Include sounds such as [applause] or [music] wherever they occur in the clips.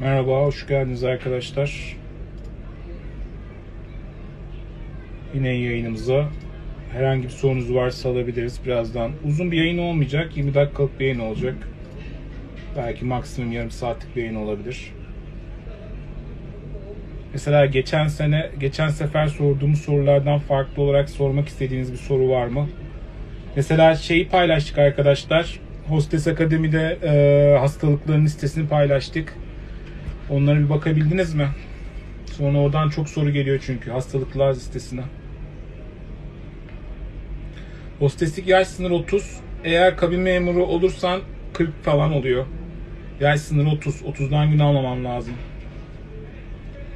Merhaba, hoş geldiniz arkadaşlar. Yine yayınımıza herhangi bir sorunuz varsa alabiliriz birazdan. Uzun bir yayın olmayacak, 20 dakikalık bir yayın olacak. Belki maksimum yarım saatlik bir yayın olabilir. Mesela geçen sene, geçen sefer sorduğumuz sorulardan farklı olarak sormak istediğiniz bir soru var mı? Mesela şeyi paylaştık arkadaşlar. Hostes Akademi'de e, hastalıkların listesini paylaştık. Onlara bir bakabildiniz mi? Sonra oradan çok soru geliyor çünkü hastalıklar listesine. Hosteslik yaş sınırı 30. Eğer kabin memuru olursan 40 falan oluyor. Yaş sınırı 30. 30'dan gün almaman lazım.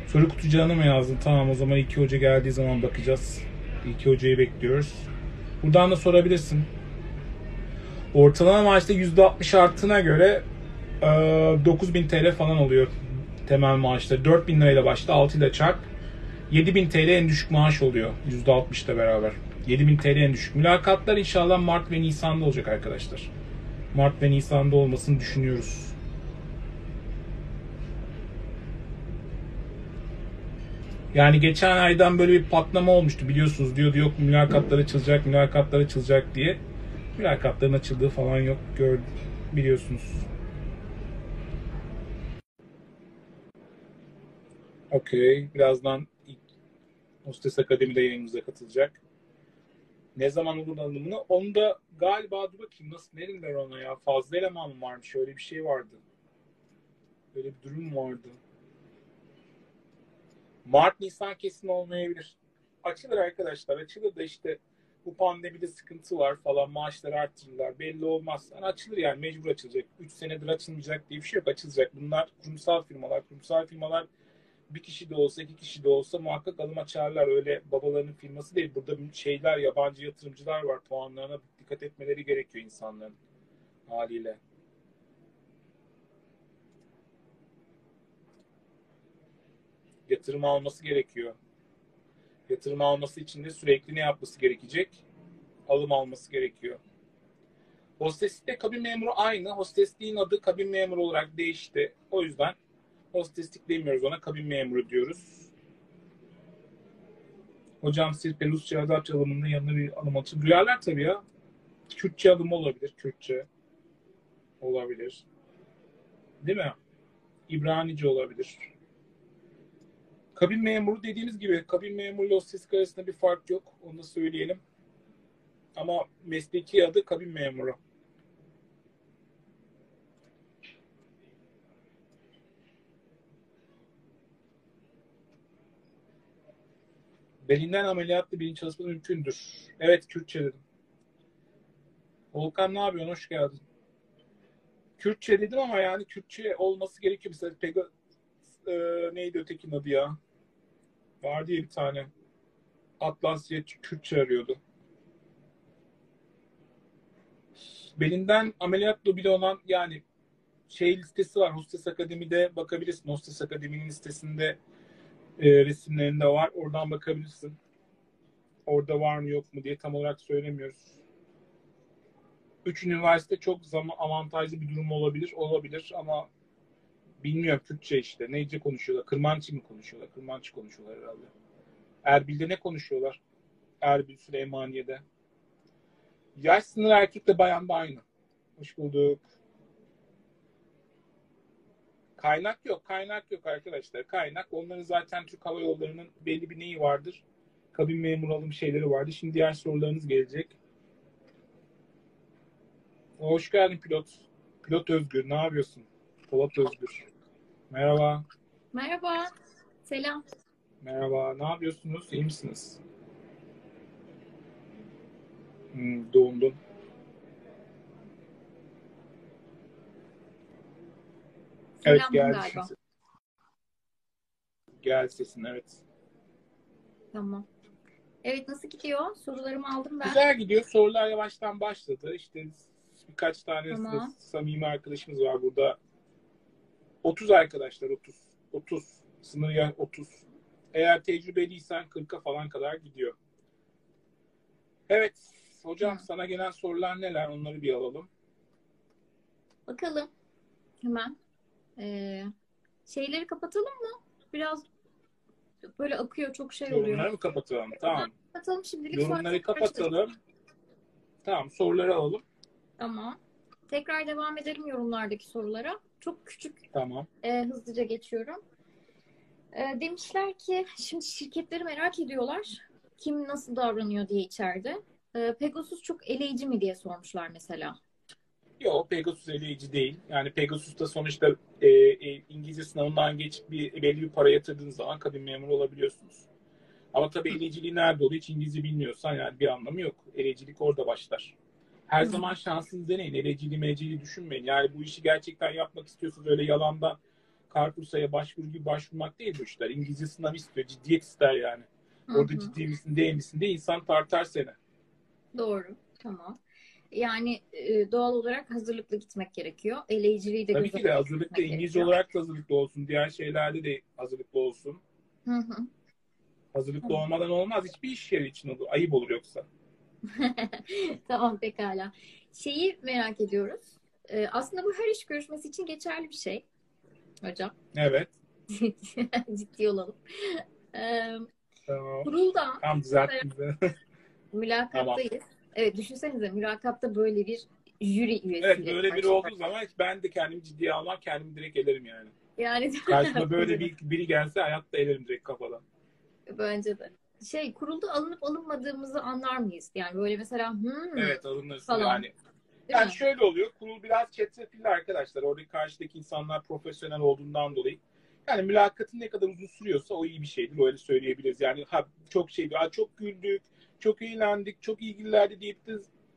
Soru kutucağına mı yazdın? Tamam o zaman 2 hoca geldiği zaman bakacağız. 2 hocayı bekliyoruz. Buradan da sorabilirsin. Ortalama maaşta %60 arttığına göre e, 9000 TL falan oluyor temel maaşta. 4000 lirayla başta 6 ile çarp. 7000 TL en düşük maaş oluyor %60 ile beraber. 7000 TL en düşük. Mülakatlar inşallah Mart ve Nisan'da olacak arkadaşlar. Mart ve Nisan'da olmasını düşünüyoruz. Yani geçen aydan böyle bir patlama olmuştu biliyorsunuz. Diyordu yok mülakatlar açılacak, mülakatlar açılacak diye. Mülakatların açıldığı falan yok. Gördüm. Biliyorsunuz. Okey. Birazdan Hostes Akademi'de yayınımıza katılacak. Ne zaman olur alımını? Onu da galiba dur bakayım nasıl verirler ona ya. Fazla eleman mı varmış? Öyle bir şey vardı. Öyle bir durum vardı. Mart Nisan kesin olmayabilir. Açılır arkadaşlar. Açılır da işte bu pandemide sıkıntı var falan maaşları arttırırlar. Belli olmaz. Yani açılır yani mecbur açılacak. 3 senedir açılmayacak diye bir şey yok. Açılacak. Bunlar kurumsal firmalar. Kurumsal firmalar bir kişi de olsa iki kişi de olsa muhakkak alım açarlar. Öyle babalarının firması değil. Burada şeyler yabancı yatırımcılar var. Puanlarına dikkat etmeleri gerekiyor insanların haliyle. Yatırım alması gerekiyor. Yatırım alması için de sürekli ne yapması gerekecek? Alım alması gerekiyor. Hosteslikte kabin memuru aynı. Hostesliğin adı kabin memuru olarak değişti. O yüzden hosteslik demiyoruz ona kabin memuru diyoruz. Hocam Sirpe Rusça Arapça alımında yanına bir alım açın. Duyarlar tabii ya. Kürtçe alımı olabilir. Kürtçe olabilir. Değil mi? İbranice olabilir. Kabin memuru dediğimiz gibi kabin memuru hosteslik arasında bir fark yok. Onu da söyleyelim. Ama mesleki adı kabin memuru. Belinden ameliyatlı bilinç çalışması mümkündür. Evet Kürtçe dedim. Volkan ne yapıyorsun? Hoş geldin. Kürtçe dedim ama yani Kürtçe olması gerekiyor. Mesela Pega, e, neydi ötekinin adı ya? Vardı ya bir tane. Atlasya Kürtçe arıyordu. Belinden ameliyatlı bile olan yani şey listesi var. Hostes Akademi'de bakabilirsin. Hostes Akademi'nin listesinde e, resimlerinde var. Oradan bakabilirsin. Orada var mı yok mu diye tam olarak söylemiyoruz. Üç üniversite çok zaman avantajlı bir durum olabilir. Olabilir ama bilmiyorum Kürtçe işte. Neyce konuşuyorlar? Kırmançı mı konuşuyorlar? Kırmançı konuşuyorlar herhalde. Erbil'de ne konuşuyorlar? Erbil, Süleymaniye'de. Yaş sınırı erkekle bayan da aynı. Hoş bulduk. Kaynak yok. Kaynak yok arkadaşlar. Kaynak onların zaten Türk Hava Yolları'nın belli bir neyi vardır. Kabin memuru alım şeyleri vardı. Şimdi diğer sorularınız gelecek. Hoş geldin pilot. Pilot Özgür. Ne yapıyorsun? Polat Özgür. Merhaba. Merhaba. Selam. Merhaba. Ne yapıyorsunuz? İyi misiniz? Hmm, doğundun. Evet geldi galiba. sesin. Geldi sesin evet. Tamam. Evet nasıl gidiyor? Sorularımı aldım ben. Güzel gidiyor. Sorular yavaştan başladı. İşte birkaç tane Tamam. samimi arkadaşımız var burada. 30 arkadaşlar 30. 30. Sınır ya 30. Eğer tecrübeliysen 40'a falan kadar gidiyor. Evet. Hocam Hı. sana gelen sorular neler? Onları bir alalım. Bakalım. Hemen. Ee, Şeyleri kapatalım mı? Biraz böyle akıyor çok şey oluyor. Yorumları mı kapatalım? Tamam. Kapatalım şimdilik. Yorumları kapatalım. Tamam soruları alalım. Tamam. Tekrar devam edelim yorumlardaki sorulara. Çok küçük Tamam. e, hızlıca geçiyorum. E, demişler ki şimdi şirketleri merak ediyorlar. Kim nasıl davranıyor diye içeride. E, Pegasus çok eleyici mi diye sormuşlar mesela. Yok Pegasus eleyici değil. Yani Pegasus'ta sonuçta e, e, İngilizce sınavından geçip bir, belli bir para yatırdığınız zaman kabin memuru olabiliyorsunuz. Ama tabii eleyiciliği nerede oluyor? Hiç İngilizce bilmiyorsan yani bir anlamı yok. Eleyicilik orada başlar. Her Hı. zaman şansınızı deneyin. Eleyiciliği meciliği düşünmeyin. Yani bu işi gerçekten yapmak istiyorsanız öyle yalandan Karpursa'ya başvuru gibi başvurmak değil bu işler. İngilizce sınav istiyor. Ciddiyet ister yani. Orada hı. ciddi misin değil misin diye insan tartar seni. Doğru. Tamam. Yani e, doğal olarak hazırlıklı gitmek gerekiyor. Eleyiciliği de Tabii ki de tutmak İngilizce gerekiyor. olarak da hazırlıklı olsun. Diğer şeylerde de hazırlıklı olsun. Hı hı. Hazırlıklı Tamam. olmadan olmaz. Hiçbir iş yeri için olur. Ayıp olur yoksa. [laughs] Tamam pekala. Şeyi merak ediyoruz. Ee, aslında bu her iş görüşmesi için geçerli bir şey. Hocam. Evet. [laughs] Ciddi olalım. Ee, Tamam. kurulda Tam [laughs] düzelttim mülakattayız. Evet düşünsenize mülakatta böyle bir jüri üyesi. evet böyle biri olduğu zaman hiç ben de kendimi ciddiye almam. Kendimi direkt elerim yani. Yani [laughs] Karşıma böyle bir, biri gelse hayatta elerim direkt kafadan. bence de. Şey kurulda alınıp alınmadığımızı anlar mıyız? Yani böyle mesela hmm, Evet alınırsın Falan. yani. değil Yani mi? şöyle oluyor. Kurul biraz çetrefilli arkadaşlar. Oradaki karşıdaki insanlar profesyonel olduğundan dolayı. Yani mülakatın ne kadar uzun sürüyorsa o iyi bir şeydir. Öyle söyleyebiliriz. Yani ha, çok şey, ha, çok güldük, çok eğlendik, çok ilgililerdi deyip de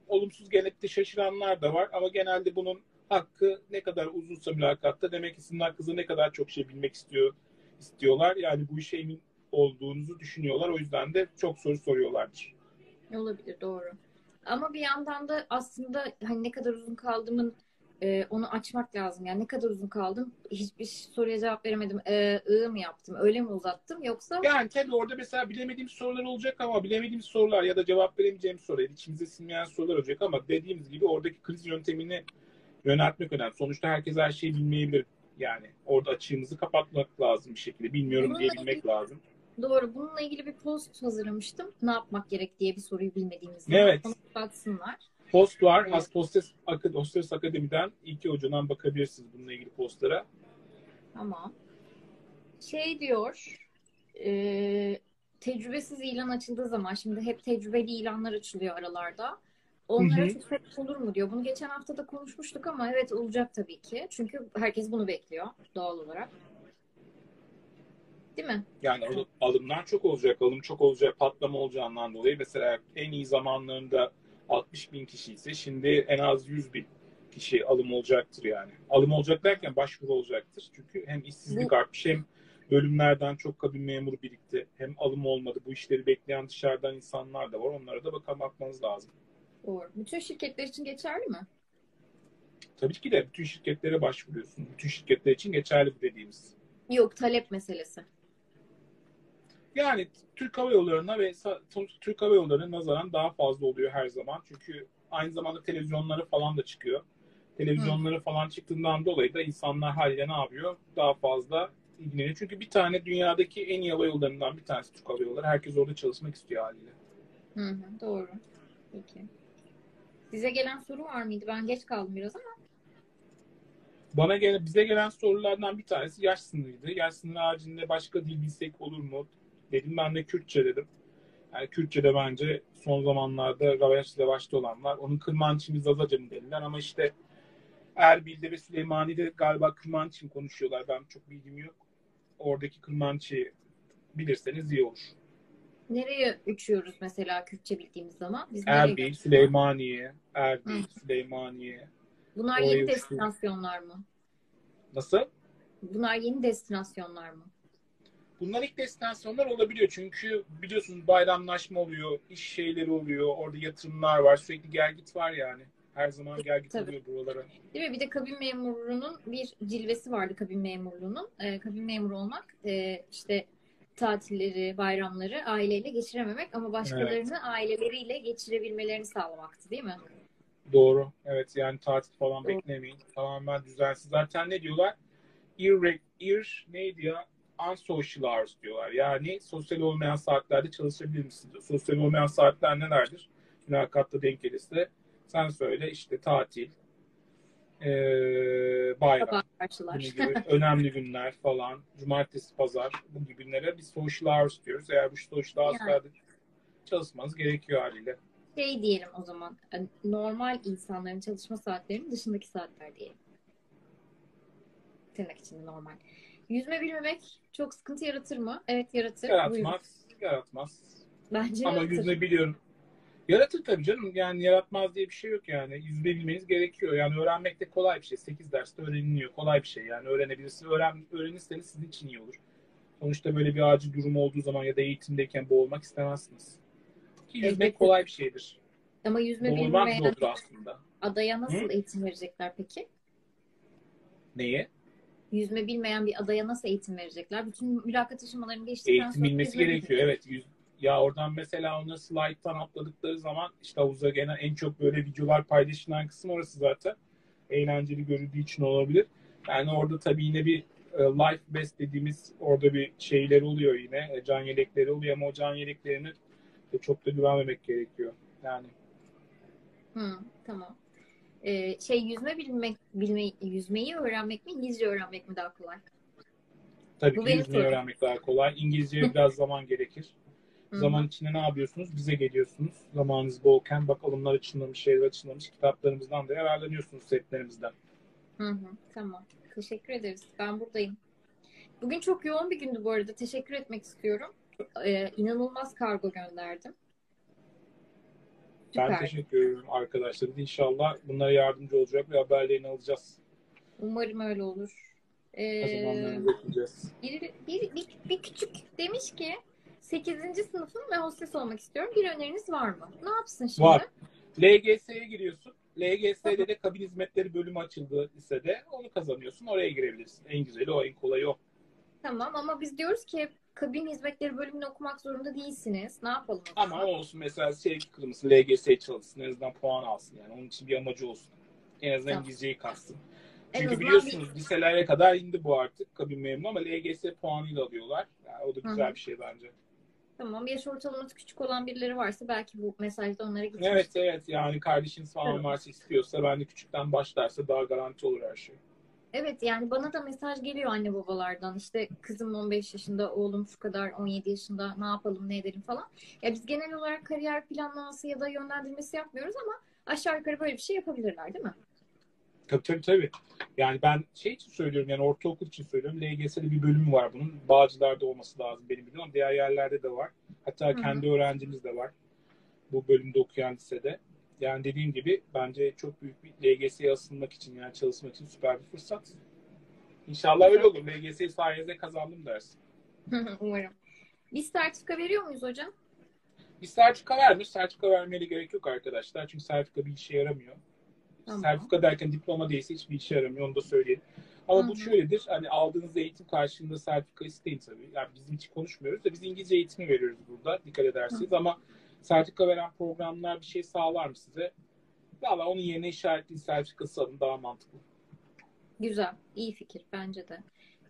olumsuz gelip şaşıranlar da var. Ama genelde bunun hakkı ne kadar uzunsa mülakatta demek ki sizin hakkınızda ne kadar çok şey bilmek istiyor istiyorlar. Yani bu işe emin olduğunuzu düşünüyorlar. O yüzden de çok soru soruyorlardır. Olabilir doğru. Ama bir yandan da aslında hani ne kadar uzun kaldığımın e, onu açmak lazım. Yani ne kadar uzun kaldım hiçbir soruya cevap veremedim. E, ı mı yaptım? Öyle mi uzattım? Yoksa Yani tabii orada mesela bilemediğimiz sorular olacak ama bilemediğimiz sorular ya da cevap veremeyeceğimiz sorular, içimize sinmeyen sorular olacak ama dediğimiz gibi oradaki kriz yöntemini yöneltmek önemli. Sonuçta herkes her şeyi bilmeyebilir. Yani orada açığımızı kapatmak lazım bir şekilde. Bilmiyorum Bununla diyebilmek ilgili- lazım. doğru. Bununla ilgili bir post hazırlamıştım. Ne yapmak gerek diye bir soruyu bilmediğimizde. Evet. Baksınlar. Post var. Hostes, Hostes Akademi'den iki hocadan bakabilirsiniz bununla ilgili postlara. Tamam. Şey diyor e, tecrübesiz ilan açıldığı zaman şimdi hep tecrübeli ilanlar açılıyor aralarda. Onlara Hı hı. fırsat olur mu diyor. Bunu geçen hafta da konuşmuştuk ama evet olacak tabii ki. Çünkü herkes bunu bekliyor doğal olarak. Değil mi? Yani al- alımlar çok olacak, alım çok olacak, patlama olacağından dolayı mesela en iyi zamanlarında 60 bin kişi ise şimdi en az 100 bin kişi alım olacaktır yani. Alım olacak derken başvuru olacaktır. Çünkü hem işsizlik artmış hem bölümlerden çok kabin memuru birikti. Hem alım olmadı. Bu işleri bekleyen dışarıdan insanlar da var. Onlara da bakan bakmanız lazım. Doğru. Bütün şirketler için geçerli mi? Tabii ki de bütün şirketlere başvuruyorsun. Bütün şirketler için geçerli bu dediğimiz. Yok talep meselesi. Yani Türk Hava Yolları'na ve Türk Hava Yolları'na nazaran daha fazla oluyor her zaman. Çünkü aynı zamanda televizyonları falan da çıkıyor. Televizyonları falan çıktığından dolayı da insanlar haliyle ne yapıyor? Daha fazla ilgileniyor. Çünkü bir tane dünyadaki en iyi hava yollarından bir tanesi Türk Hava Yolları. Herkes orada çalışmak istiyor haliyle. Hı hı, doğru. Peki. Size gelen soru var mıydı? Ben geç kaldım biraz ama. Bana gelen, bize gelen sorulardan bir tanesi yaş sınırıydı. Yaş sınırı haricinde başka dil bilsek olur mu? Dedim ben de Kürtçe dedim. Yani Kürtçe de bence son zamanlarda revaçta revaçta olanlar. Onun Kırmançı Zazaca mı dediler ama işte Erbil'de ve Süleymaniye'de galiba Kırmançı mı konuşuyorlar. Ben çok bilgim yok. Oradaki Kırmançı bilirseniz iyi olur. Nereye uçuyoruz mesela Kürtçe bildiğimiz zaman? Biz Erbil? Süleymaniye, Erbil, Hı. Süleymaniye. Bunlar Oraya yeni destinasyonlar mı? Nasıl? Bunlar yeni destinasyonlar mı? Bunlar ilk destinasyonlar olabiliyor. Çünkü biliyorsunuz bayramlaşma oluyor, iş şeyleri oluyor, orada yatırımlar var, sürekli gel git var yani. Her zaman gel git Tabii. oluyor buralara. Değil mi? Bir de kabin memurunun bir cilvesi vardı kabin memurluğunun. Ee, kabin memuru olmak e, işte tatilleri, bayramları aileyle geçirememek ama başkalarını aileleriyle geçirebilmelerini sağlamaktı değil mi? Doğru. Evet yani tatil falan Doğru. beklemeyin. Tamamen düzensiz. Zaten ne diyorlar? ir, ir neydi ya? Unsocial hours diyorlar. Yani sosyal olmayan saatlerde çalışabilir misin diyor. Sosyal olmayan saatler nelerdir? Mülakatta denk gelirse sen söyle işte tatil, ee, bayram, gibi önemli günler falan, cumartesi, pazar bu gibi günlere biz social hours diyoruz. Eğer bu social hours'larda çalışmanız gerekiyor haliyle. Şey diyelim o zaman. yani Normal insanların çalışma saatlerinin dışındaki saatler diyelim. Tırnak içinde normal. Yüzme bilmemek çok sıkıntı yaratır mı? Evet yaratır. Buyurun. Yaratmaz, yaratmaz. Bence Ama yaratır. yüzme biliyorum. Yaratır tabii canım. Yani yaratmaz diye bir şey yok yani. Yüzme bilmeniz gerekiyor. Yani öğrenmek de kolay bir şey. 8 derste öğreniliyor. Kolay bir şey yani. Öğrenebilirsiniz. Öğren, öğrenirseniz sizin için iyi olur. Sonuçta böyle bir acil durum olduğu zaman ya da eğitimdeyken boğulmak istemezsiniz. Ki yüzmek Elbette. kolay bir şeydir. Ama yüzme Boğulmak bilmeyen aslında. adaya nasıl Hı? eğitim verecekler peki? Neye? Yüzme bilmeyen bir adaya nasıl eğitim verecekler? Bütün mülakat aşamalarını geçtikten Eğitim sonra bilmesi yüzme gerekiyor. Evet. Yüz, ya oradan mesela ona slide'tan atladıkları zaman işte havuza gelen en çok böyle videolar paylaşılan kısım orası zaten. Eğlenceli görüldüğü için olabilir. Yani orada tabii yine bir e, life vest dediğimiz orada bir şeyler oluyor yine. E, Can yelekleri oluyor ama o can yeleklerini çok da güvenmemek gerekiyor. Yani Hı, tamam. Ee, şey yüzme bilmek, bilmeyi, yüzmeyi öğrenmek mi, İngilizce öğrenmek mi daha kolay? tabii Bu ki yüzmeyi sorum. öğrenmek daha kolay. İngilizceye biraz zaman gerekir. Zaman içinde ne yapıyorsunuz? Bize geliyorsunuz. Zamanınız bolken bak alımlar açılmamış, şeyler açılmamış. Kitaplarımızdan da yararlanıyorsunuz setlerimizden. Hı hı, tamam. Teşekkür ederiz. Ben buradayım. Bugün çok yoğun bir gündü bu arada. Teşekkür etmek istiyorum. Ee, inanılmaz kargo gönderdim. Ben Süper. teşekkür ederim arkadaşlar. İnşallah bunlara yardımcı olacak ve haberlerini alacağız. Umarım öyle olur. Ee, bir, bir, bir, bir küçük demiş ki 8. sınıfım ve hostes olmak istiyorum. Bir öneriniz var mı? Ne yapsın şimdi? Var. LGS'ye giriyorsun. LGS'de de kabin hizmetleri bölümü açıldı lisede. Onu kazanıyorsun. Oraya girebilirsin. En güzeli o, en kolayı o. Tamam ama biz diyoruz ki kabin hizmetleri bölümünü okumak zorunda değilsiniz. Ne yapalım? Ama olsun mesela şey kırmızı LGS çalışsın. En azından puan alsın yani. Onun için bir amacı olsun. En azından Tamam. İngilizceyi. En Çünkü biliyorsunuz liselere kadar indi bu artık kabin memuru ama LGS puanıyla alıyorlar. Yani o da güzel hı. bir şey bence. Tamam yaş ortalaması küçük olan birileri varsa belki bu mesajda onlara gitmiş. Evet evet yani kardeşiniz falan varsa istiyorsa ben de küçükten başlarsa daha garanti olur her şey. Evet yani bana da mesaj geliyor anne babalardan. İşte kızım 15 yaşında, oğlum şu kadar 17 yaşında ne yapalım ne edelim falan. Ya biz genel olarak kariyer planlaması ya da yönlendirmesi yapmıyoruz ama aşağı yukarı böyle bir şey yapabilirler değil mi? Tabii tabii tabii. Yani ben şey için söylüyorum yani ortaokul için söylüyorum. LGS'de bir bölümü var bunun. Bağcılar'da olması lazım benim bildiğim ama diğer yerlerde de var. Hatta hı. kendi öğrencimiz de var. Bu bölümde okuyan lisede. Yani dediğim gibi bence çok büyük bir LGS'ye asılmak için yani çalışmak için süper bir fırsat. İnşallah öyle olur. LGS sayesinde kazandım dersin. [laughs] Umarım. Biz sertifika veriyor muyuz hocam? Bir sertifika vermiş. Sertifika vermeye gerek yok arkadaşlar. Çünkü sertifika bir işe yaramıyor. Tamam. Sertifika derken diploma değilse hiçbir işe yaramıyor. Onu da söyleyelim. Ama Hı bu şöyledir. Hani aldığınız eğitim karşılığında sertifika isteyin tabii. Yani bizim için konuşmuyoruz da biz İngilizce eğitimi veriyoruz burada. Dikkat ederseniz. Ama sertifika veren programlar bir şey sağlar mı size? Valla onun yerine işaretli sertifikası alın daha mantıklı. Güzel. iyi fikir bence de.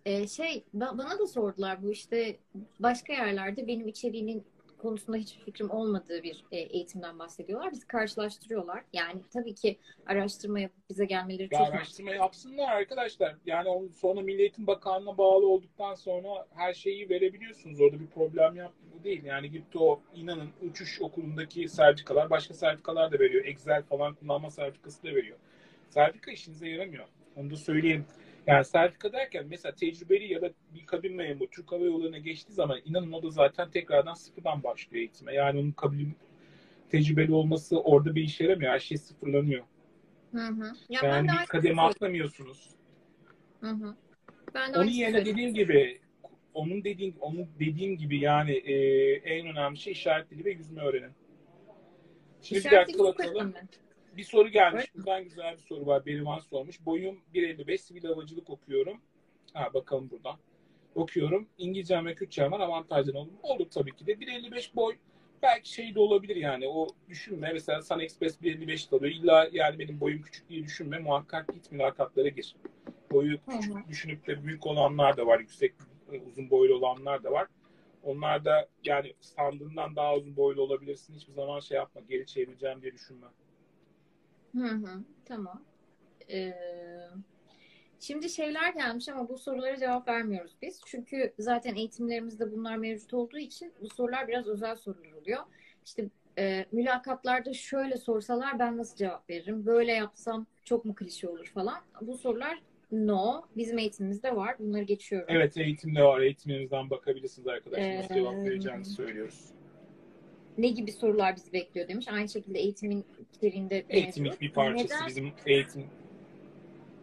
Ee, şey ba- bana da sordular bu işte başka yerlerde benim içeriğinin konusunda hiçbir fikrim olmadığı bir e, eğitimden bahsediyorlar. Bizi karşılaştırıyorlar. Yani tabii ki araştırma yapıp bize gelmeleri Ya çok araştırma yapsınlar arkadaşlar. Yani onun sonra Milli Eğitim Bakanlığı'na bağlı olduktan sonra her şeyi verebiliyorsunuz. Orada bir problem yok bu değil. Yani gitti o inanın uçuş okulundaki sertifikalar başka sertifikalar da veriyor. Excel falan kullanma sertifikası da veriyor. Sertifika işinize yaramıyor. Onu da söyleyeyim. Yani sertifika derken mesela tecrübeli ya da bir kabin memuru Türk Hava Yolları'na geçtiği zaman inanın o da zaten tekrardan sıfırdan başlıyor eğitime. Yani onun kabin tecrübeli olması orada bir işe yaramıyor. Her şey sıfırlanıyor. Hı hı. Ya Yani bir kademe şeyi atlamıyorsunuz. Hı hı. Ben de Onun şeyi yerine dediğim gibi onun dediğin onun dediğim gibi yani e, en önemli şey işaret dili ve yüzme öğrenin. Şimdi bir İşaret dakika dili çok bakalım. önemli. Bir soru gelmiş. Buradan güzel bir soru var. Berivan sormuş. Boyum 1.55 sivil havacılık okuyorum. Ha bakalım buradan. Okuyorum. İngilizcem ve Kürtçem var. Avantajlı olur. mu? Olur tabii ki de. 1.55 boy belki şey de olabilir yani. O düşünme. Mesela Sun Express 1.55 alıyor. İlla yani benim boyum küçük diye düşünme. Muhakkak git mülakatlara gir. Boyu küçük düşünüp de büyük olanlar da var. Yüksek, uzun boylu olanlar da var. Onlar da yani sandığından daha uzun boylu olabilirsin. Hiçbir zaman şey yapma. Geri çevireceğim diye düşünme. Hı hı, tamam. Ee, şimdi şeyler gelmiş ama bu sorulara cevap vermiyoruz biz. Çünkü zaten eğitimlerimizde bunlar mevcut olduğu için bu sorular biraz özel sorular oluyor. İşte e, mülakatlarda şöyle sorsalar ben nasıl cevap veririm? Böyle yapsam çok mu klişe olur falan. Bu sorular no. Bizim eğitimimizde var. Bunları geçiyorum. Evet eğitimde var. Eğitimlerimizden bakabilirsiniz arkadaşlar. Nasıl Ee, cevap vereceğinizi söylüyoruz. Ne gibi sorular bizi bekliyor demiş. Aynı şekilde eğitimin içeriğinde Eğitimin bir parçası. Neden, Bizim eğitim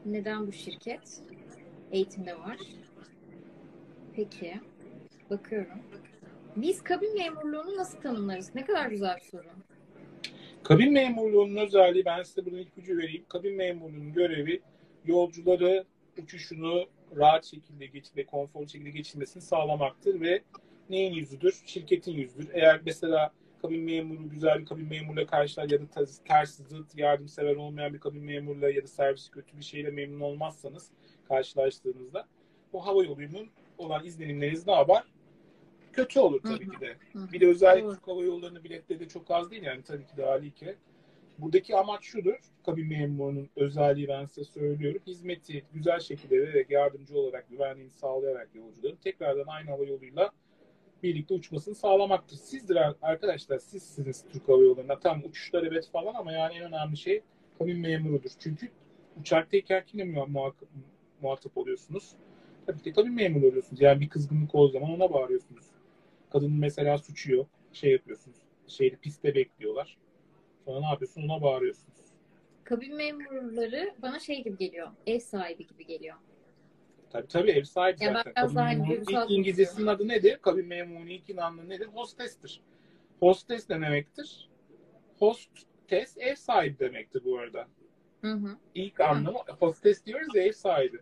neden bu şirket? Eğitimde var. Peki. Bakıyorum. Biz kabin memurluğunu nasıl tanımlarız? Ne kadar güzel bir soru. Kabin memurluğunun özelliği, ben size buradan ipucu vereyim. Kabin memurluğunun görevi yolcuları uçuşunu rahat şekilde geçip ve konforlu şekilde geçirmesini sağlamaktır ve neyin yüzüdür? Şirketin yüzüdür. Eğer mesela kabin memuru güzel bir kabin memuruyla karşılar ya da ters, zıt yardımsever olmayan bir kabin memuruyla ya da servis kötü bir şeyle memnun olmazsanız karşılaştığınızda bu hava yolunun olan izlenimleriniz ne yapar? Kötü olur tabii ki de. Bir de özellikle. Türk Hava Yolları'nın biletleri de çok az değil yani tabii ki de hali ki. Buradaki amaç şudur. Kabin memurunun özelliği ben size söylüyorum. Hizmeti güzel şekilde vererek yardımcı olarak güvenliğini sağlayarak yolcuların tekrardan aynı hava yoluyla birlikte uçmasını sağlamaktır. Sizdir arkadaşlar sizsiniz Türk Hava Yolları'nda. Tam uçuşlar evet falan ama yani en önemli şey kabin memurudur. Çünkü uçaktayken kimle muha- muhatap oluyorsunuz? Tabii ki kabin memuru oluyorsunuz. Yani bir kızgınlık olduğu zaman ona bağırıyorsunuz. Kadının mesela suçu yok. Şey yapıyorsunuz. Şeyde pistte bekliyorlar. Sonra ne yapıyorsun? Ona bağırıyorsunuz. Kabin memurları bana şey gibi geliyor. Ev sahibi gibi geliyor. Tabii tabii ev sahibi Ya zaten. Kabin hani İngilizcesinin adı nedir? Kabin memurunun ilk anlamı nedir? Hostestir. Hostes ne demektir? Hostes ev sahibi demektir bu arada. Hı hı. İlk anlamı hostes diyoruz ya ev sahibi.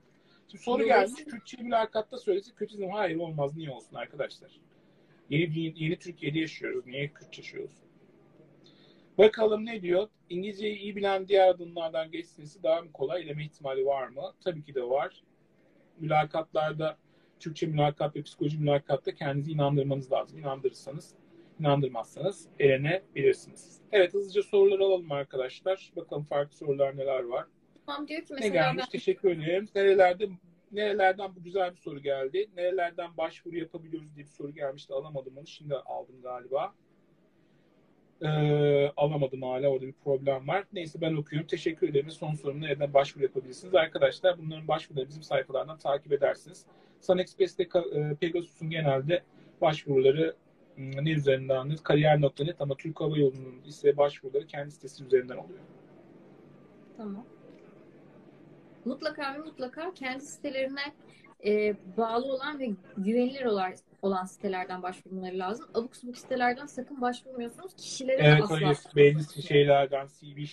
Şimdi soru gelmiş. Türkçe mülakatta söylese kötü hayır olmaz. Niye olsun arkadaşlar? Yeni, yeni Türkiye'de yaşıyoruz. Niye Kürtçe yaşıyoruz? Bakalım ne diyor? İngilizceyi iyi bilen diğer adımlardan geçmesi daha mı kolay? Eleme ihtimali var mı? Tabii ki de var. Mülakatlarda, Türkçe mülakat ve psikoloji mülakatta kendinizi inandırmanız lazım. İnandırırsanız, inandırmazsanız elenebilirsiniz. Evet hızlıca soruları alalım arkadaşlar. Bakalım farklı sorular neler var. Tamam diyor ki Ne mesela gelmiş? ben Teşekkür ederim. Nerelerde nerelerden bu güzel bir soru geldi. Nerelerden başvuru yapabiliyoruz diye bir soru gelmişti. Alamadım onu. Şimdi aldım galiba. Ee, alamadım hala. Orada bir problem var. Neyse ben okuyorum. Teşekkür ederim. Son sorum nereden başvuru yapabilirsiniz? Arkadaşlar bunların başvuruları bizim sayfalardan takip edersiniz. Sun Express'te Pegasus'un genelde başvuruları ne üzerindendir? Kariyer.net ama Türk Hava Yolu'nun ise başvuruları kendi sitesi üzerinden oluyor. tamam. Mutlaka ve mutlaka kendi sitelerine e, bağlı olan ve güvenilir olan, olan sitelerden başvurmaları lazım. Abuk subuk sitelerden sakın başvurmuyorsunuz. Kişilere Evet asla hayır belli şeylerden CV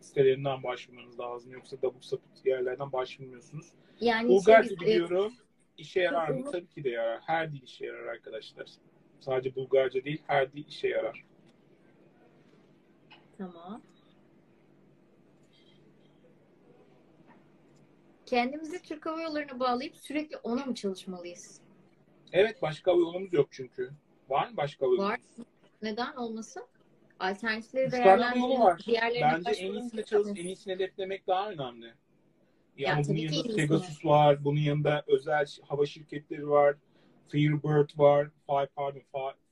sitelerinden başvurmanız lazım yoksa dabuk sapık yerlerden başvurmuyorsunuz. Yani Bulgarca şey, e, biliyorum. İşe yarar mı? Tabii ki de yarar. Her dil işe yarar arkadaşlar. Sadece Bulgarca değil her dil işe yarar. Tamam. Kendimizi Türk Hava Yolları'na bağlayıp sürekli ona mı çalışmalıyız? Evet başka hava yolumuz yok çünkü. Var mı başka Var. yolumuz? Neden olmasın? Alternatifleri var. Diğerlerine Bence en iyisini çalış, en iyisini hedeflemek daha önemli. Ya Yani bunun tabii ki yanında. Pegasus var, bunun yanında özel hava şirketleri var, Fairbird var, Five pardon,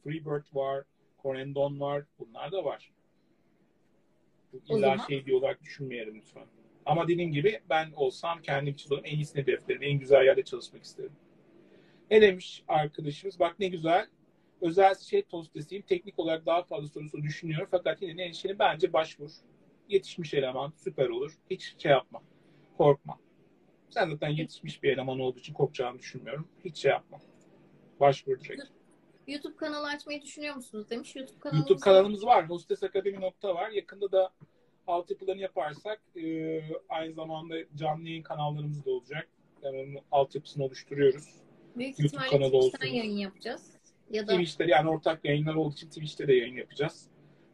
Freebird var, Corendon var, bunlar da var. İlla zaman- şey diye olarak düşünmeyelim lütfen. Ama dediğim gibi ben olsam kendim için. En iyisini hedeflerim, en güzel yerde çalışmak isterim. Ne demiş arkadaşımız? Bak ne güzel. Özel şey tostesiyim. Teknik olarak daha fazla sorusu düşünüyorum. Fakat yine de endişeli bence başvur. Yetişmiş eleman süper olur. Hiç şey yapma. Korkma. Sen zaten yetişmiş bir eleman olduğu için korkacağını düşünmüyorum. Hiç şey yapma. Başvur direkt. YouTube kanalı açmayı düşünüyor musunuz demiş. YouTube kanalımız YouTube kanalımız var. Hostes Akademi nokta var. Yakında da altyapılarını yaparsak e, aynı zamanda canlı yayın kanallarımız da olacak. Yani altyapısını oluşturuyoruz. Büyük YouTube ihtimalle kanalı Twitch'ten olsun. yayın yapacağız. Ya da Twitch'te yani ortak yayınlar olduğu için Twitch'te de yayın yapacağız.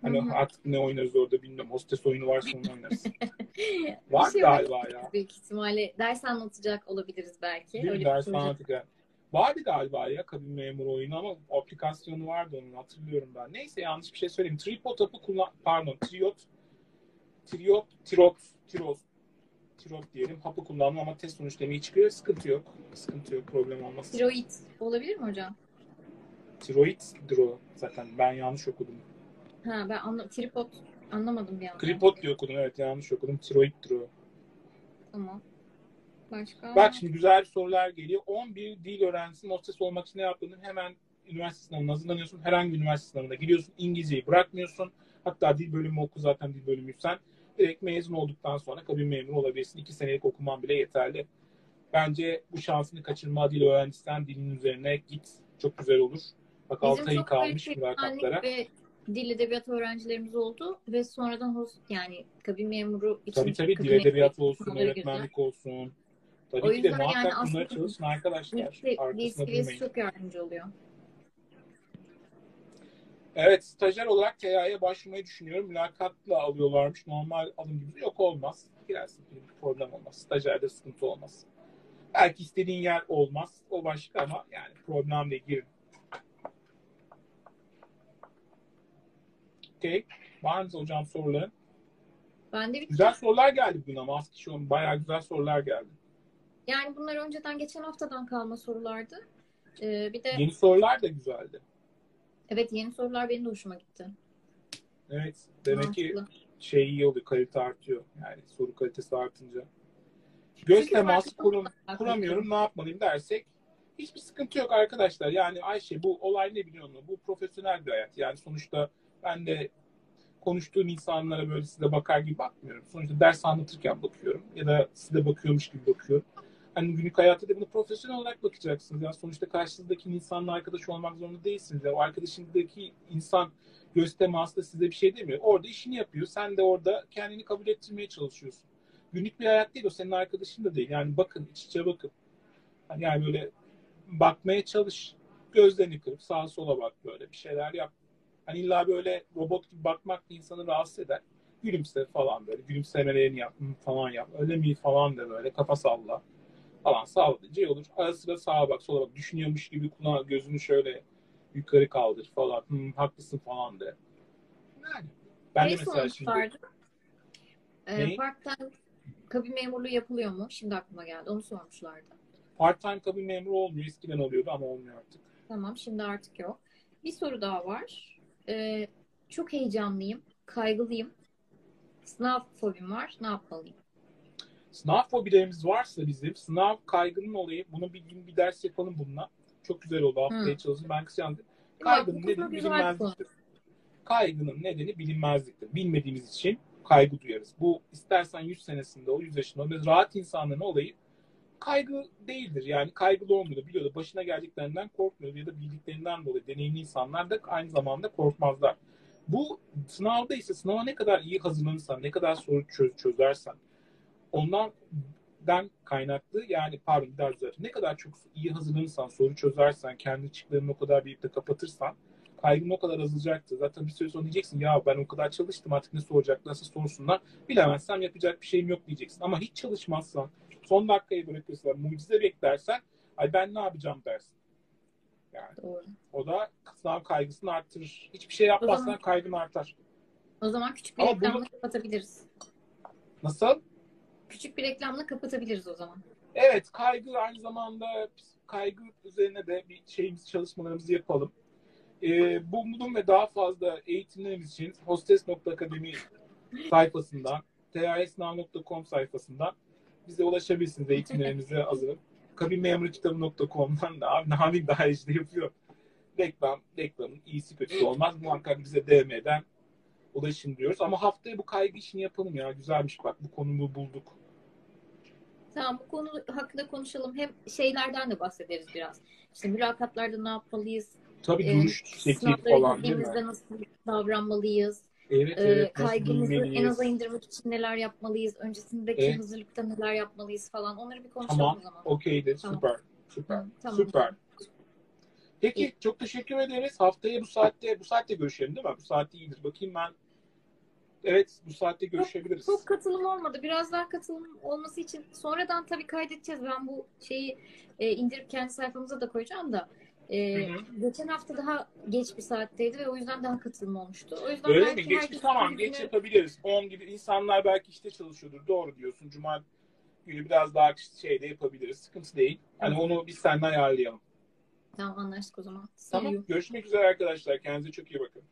Hani Hı hı. artık ne oynarız orada bilmiyorum. Hostes oyunu varsa onu oynarız. [laughs] Var şey galiba ya. Büyük ihtimalle ders anlatacak olabiliriz belki. Değil? Öyle Ders anlatacak. Vardı galiba ya kabin memuru oyunu ama aplikasyonu vardı onun hatırlıyorum ben. Neyse yanlış bir şey söyleyeyim. Tripod hapı kullan pardon triot triot tirot tiroz tirot diyelim hapı kullandım ama test sonuçları iyi çıkıyor. Sıkıntı yok. Sıkıntı yok. Problem olmaz. Tiroid olabilir mi hocam? Tiroiddir o zaten. Ben yanlış okudum. Ha ben anla tripod anlamadım bir anda. Tripod diye okudum. Evet yanlış okudum. Tiroiddir o. Tamam. Başka? Bak şimdi güzel sorular geliyor. 11 dil öğrencisinin hostes olmak için ne yaptığını hemen üniversite sınavına hazırlanıyorsun. Herhangi bir üniversite sınavına giriyorsun. İngilizceyi bırakmıyorsun. Hatta dil bölümü oku zaten dil bölümüysen. Direkt mezun olduktan sonra kabin memuru olabilirsin. İki senelik okuman bile yeterli. Bence bu şansını kaçırma dil öğrencisinden dilin üzerine git. Çok güzel olur. Bak 6 ayı kalmış mülakatlara. ve dil edebiyatı öğrencilerimiz oldu ve sonradan host yani kabin memuru için Tabii tabii dil edebiyatı olsun, öğretmenlik olsun. Tabii O ki de yani muhakkak bunları aslında çalışın arkadaşlar. Durmayın. çok yardımcı oluyor. Evet, stajyer olarak TYA'ya başvurmayı düşünüyorum. Mülakatla alıyorlarmış. Normal alım gibi yok olmaz. Girersin bir problem olmaz. Stajyerde sıkıntı olmaz. Belki istediğin yer olmaz. O başka ama yani problem değil. Girin. Okey. Var mı hocam soruların? Ben de bir Güzel sorular geldi bugün ama az kişi. Bayağı güzel sorular geldi. yani bunlar önceden geçen haftadan kalma sorulardı. Ee, bir de Yeni sorular da güzeldi. Evet yeni sorular benim de hoşuma gitti. Evet. Demek ki Mantıklı. şey iyi oluyor. Kalite artıyor. Yani soru kalitesi artınca. Göz teması kurum, kuramıyorum ne yapmalıyım dersek hiçbir sıkıntı yok arkadaşlar. Yani Ayşe bu olay ne biliyor musun? Bu profesyonel bir hayat. Yani sonuçta ben de konuştuğum insanlara böyle size bakar gibi bakmıyorum. Sonuçta ders anlatırken bakıyorum ya da size bakıyormuş gibi bakıyorum. Hani günlük hayatta da bunu profesyonel olarak bakacaksınız. Yani sonuçta karşınızdaki insanla arkadaş olmak zorunda değilsiniz. Yani o arkadaşındaki insan göz teması size bir şey demiyor. Orada işini yapıyor. Sen de orada kendini kabul ettirmeye çalışıyorsun. Günlük bir hayat değil o senin arkadaşın da değil. Yani bakın iç içe bakın. Hani Yani böyle bakmaya çalış. Gözlerini kırıp sağa sola bak böyle bir şeyler yap. Hani illa böyle robot gibi bakmak insanı rahatsız eder. Gülümse falan böyle. Gülümsemelerini yap "Hı, falan yap. Öyle mi falan de böyle kafa salla falan sağlayınca iyi olur. Ara sıra sağa bak sola bak. Düşünüyormuş gibi kulağı gözünü şöyle yukarı kaldır falan. Hı, haklısın falan de. Yani. Ben de Neyi mesela şimdi sormuşlardı? Ee, part-time kabin memurluğu yapılıyor mu? Şimdi aklıma geldi. Onu sormuşlardı. part-time kabin memuru olmuyor. Eskiden oluyordu ama olmuyor artık. Tamam şimdi artık yok. Bir soru daha var. Ee, çok heyecanlıyım. Kaygılıyım. Sınav fobim var. Ne yapmalıyım? Sınav fobilerimiz varsa bizim sınav kaygının olayı bunu bir gün bir ders yapalım bununla. Çok güzel oldu haftaya çalışın. Ben kısacağım. Bak, Kaygının bu nedeni bilinmezliktir. Kaygının nedeni bilinmezliktir. Bilmediğimiz için kaygı duyarız. Bu istersen 100 senesinde o 100 yaşında o rahat insanların olayı kaygı değildir. Yani kaygılı olmuyor. Biliyor da başına geleceklerinden korkmuyor ya da bildiklerinden dolayı deneyimli insanlar da aynı zamanda korkmazlar. Bu sınavda ise sınava ne kadar iyi hazırlanırsan, ne kadar soru çöz, çözersen ondan den kaynaklı yani pardon bir daha düzelteyim. Ne kadar çok iyi hazırlanırsan, soru çözersen, kendi çıklarını o kadar birlikte kapatırsan kaygın o kadar azalacaktır. Zaten bir süre sonra diyeceksin ya ben o kadar çalıştım artık ne soracak, nasıl sorsunlar. Bilemezsem yapacak bir şeyim yok diyeceksin. Ama hiç çalışmazsan, son dakikayı bırakırsan, mucize beklersen ay ben ne yapacağım dersin. Yani Doğru. o da sınav kaygısını arttırır. Hiçbir şey yapmazsan zaman- kaygın artar. O zaman küçük bir reklamla bunu- kapatabiliriz. Nasıl? Küçük bir reklamla kapatabiliriz o zaman. Evet, kaygı aynı zamanda kaygı üzerine de bir şeyimiz çalışmalarımızı yapalım. Ee, bu bunun ve daha fazla eğitimlerimiz için hostes.akademi sayfasından, tasnav.com sayfasından bize ulaşabilirsiniz eğitimlerimize [laughs] hazırım. Kabinmemurkitabı.com'dan da abi Nami daha işte yapıyor. Reklam, reklamın iyisi kötüsü olmaz. Muhakkak bize DM'den ulaşın diyoruz. Ama haftaya bu kaygı işini yapalım ya. Güzelmiş bak bu konuyu bulduk. Tamam bu konu hakkında konuşalım. Hem şeylerden de bahsederiz biraz. İşte mülakatlarda ne yapmalıyız? Tabii Ee, duruş şekli sınavlara falan değil mi? nasıl davranmalıyız? Evet Ee, evet. Nasıl kaygımızı en aza indirmek için neler yapmalıyız? Öncesindeki Evet. hazırlıkta neler yapmalıyız falan. Onları bir konuşalım Tamam. o zaman. Okeydir. Tamam. Süper. Süper. Tamam. Süper. Peki İyi. çok teşekkür ederiz. Haftaya bu saatte bu saatte görüşelim değil mi? Bu saatte iyidir. Bakayım ben. Evet bu saatte görüşebiliriz. Çok katılım olmadı. Biraz daha katılım olması için sonradan tabii kaydedeceğiz. Ben bu şeyi e, indirip kendi sayfamıza da koyacağım da. E, Hı geçen hafta daha geç bir saatteydi ve o yüzden daha katılım olmuştu. O yüzden Öyle belki mi? Geç tamam geç birbirine- yapabiliriz. 10 gibi insanlar belki işte çalışıyordur. Doğru diyorsun. Cuma günü biraz daha şeyde yapabiliriz. Sıkıntı değil. Hani onu biz seninle ayarlayalım. Tamam anlaştık o zaman. Tamam. Görüşmek üzere arkadaşlar. Kendinize çok iyi bakın.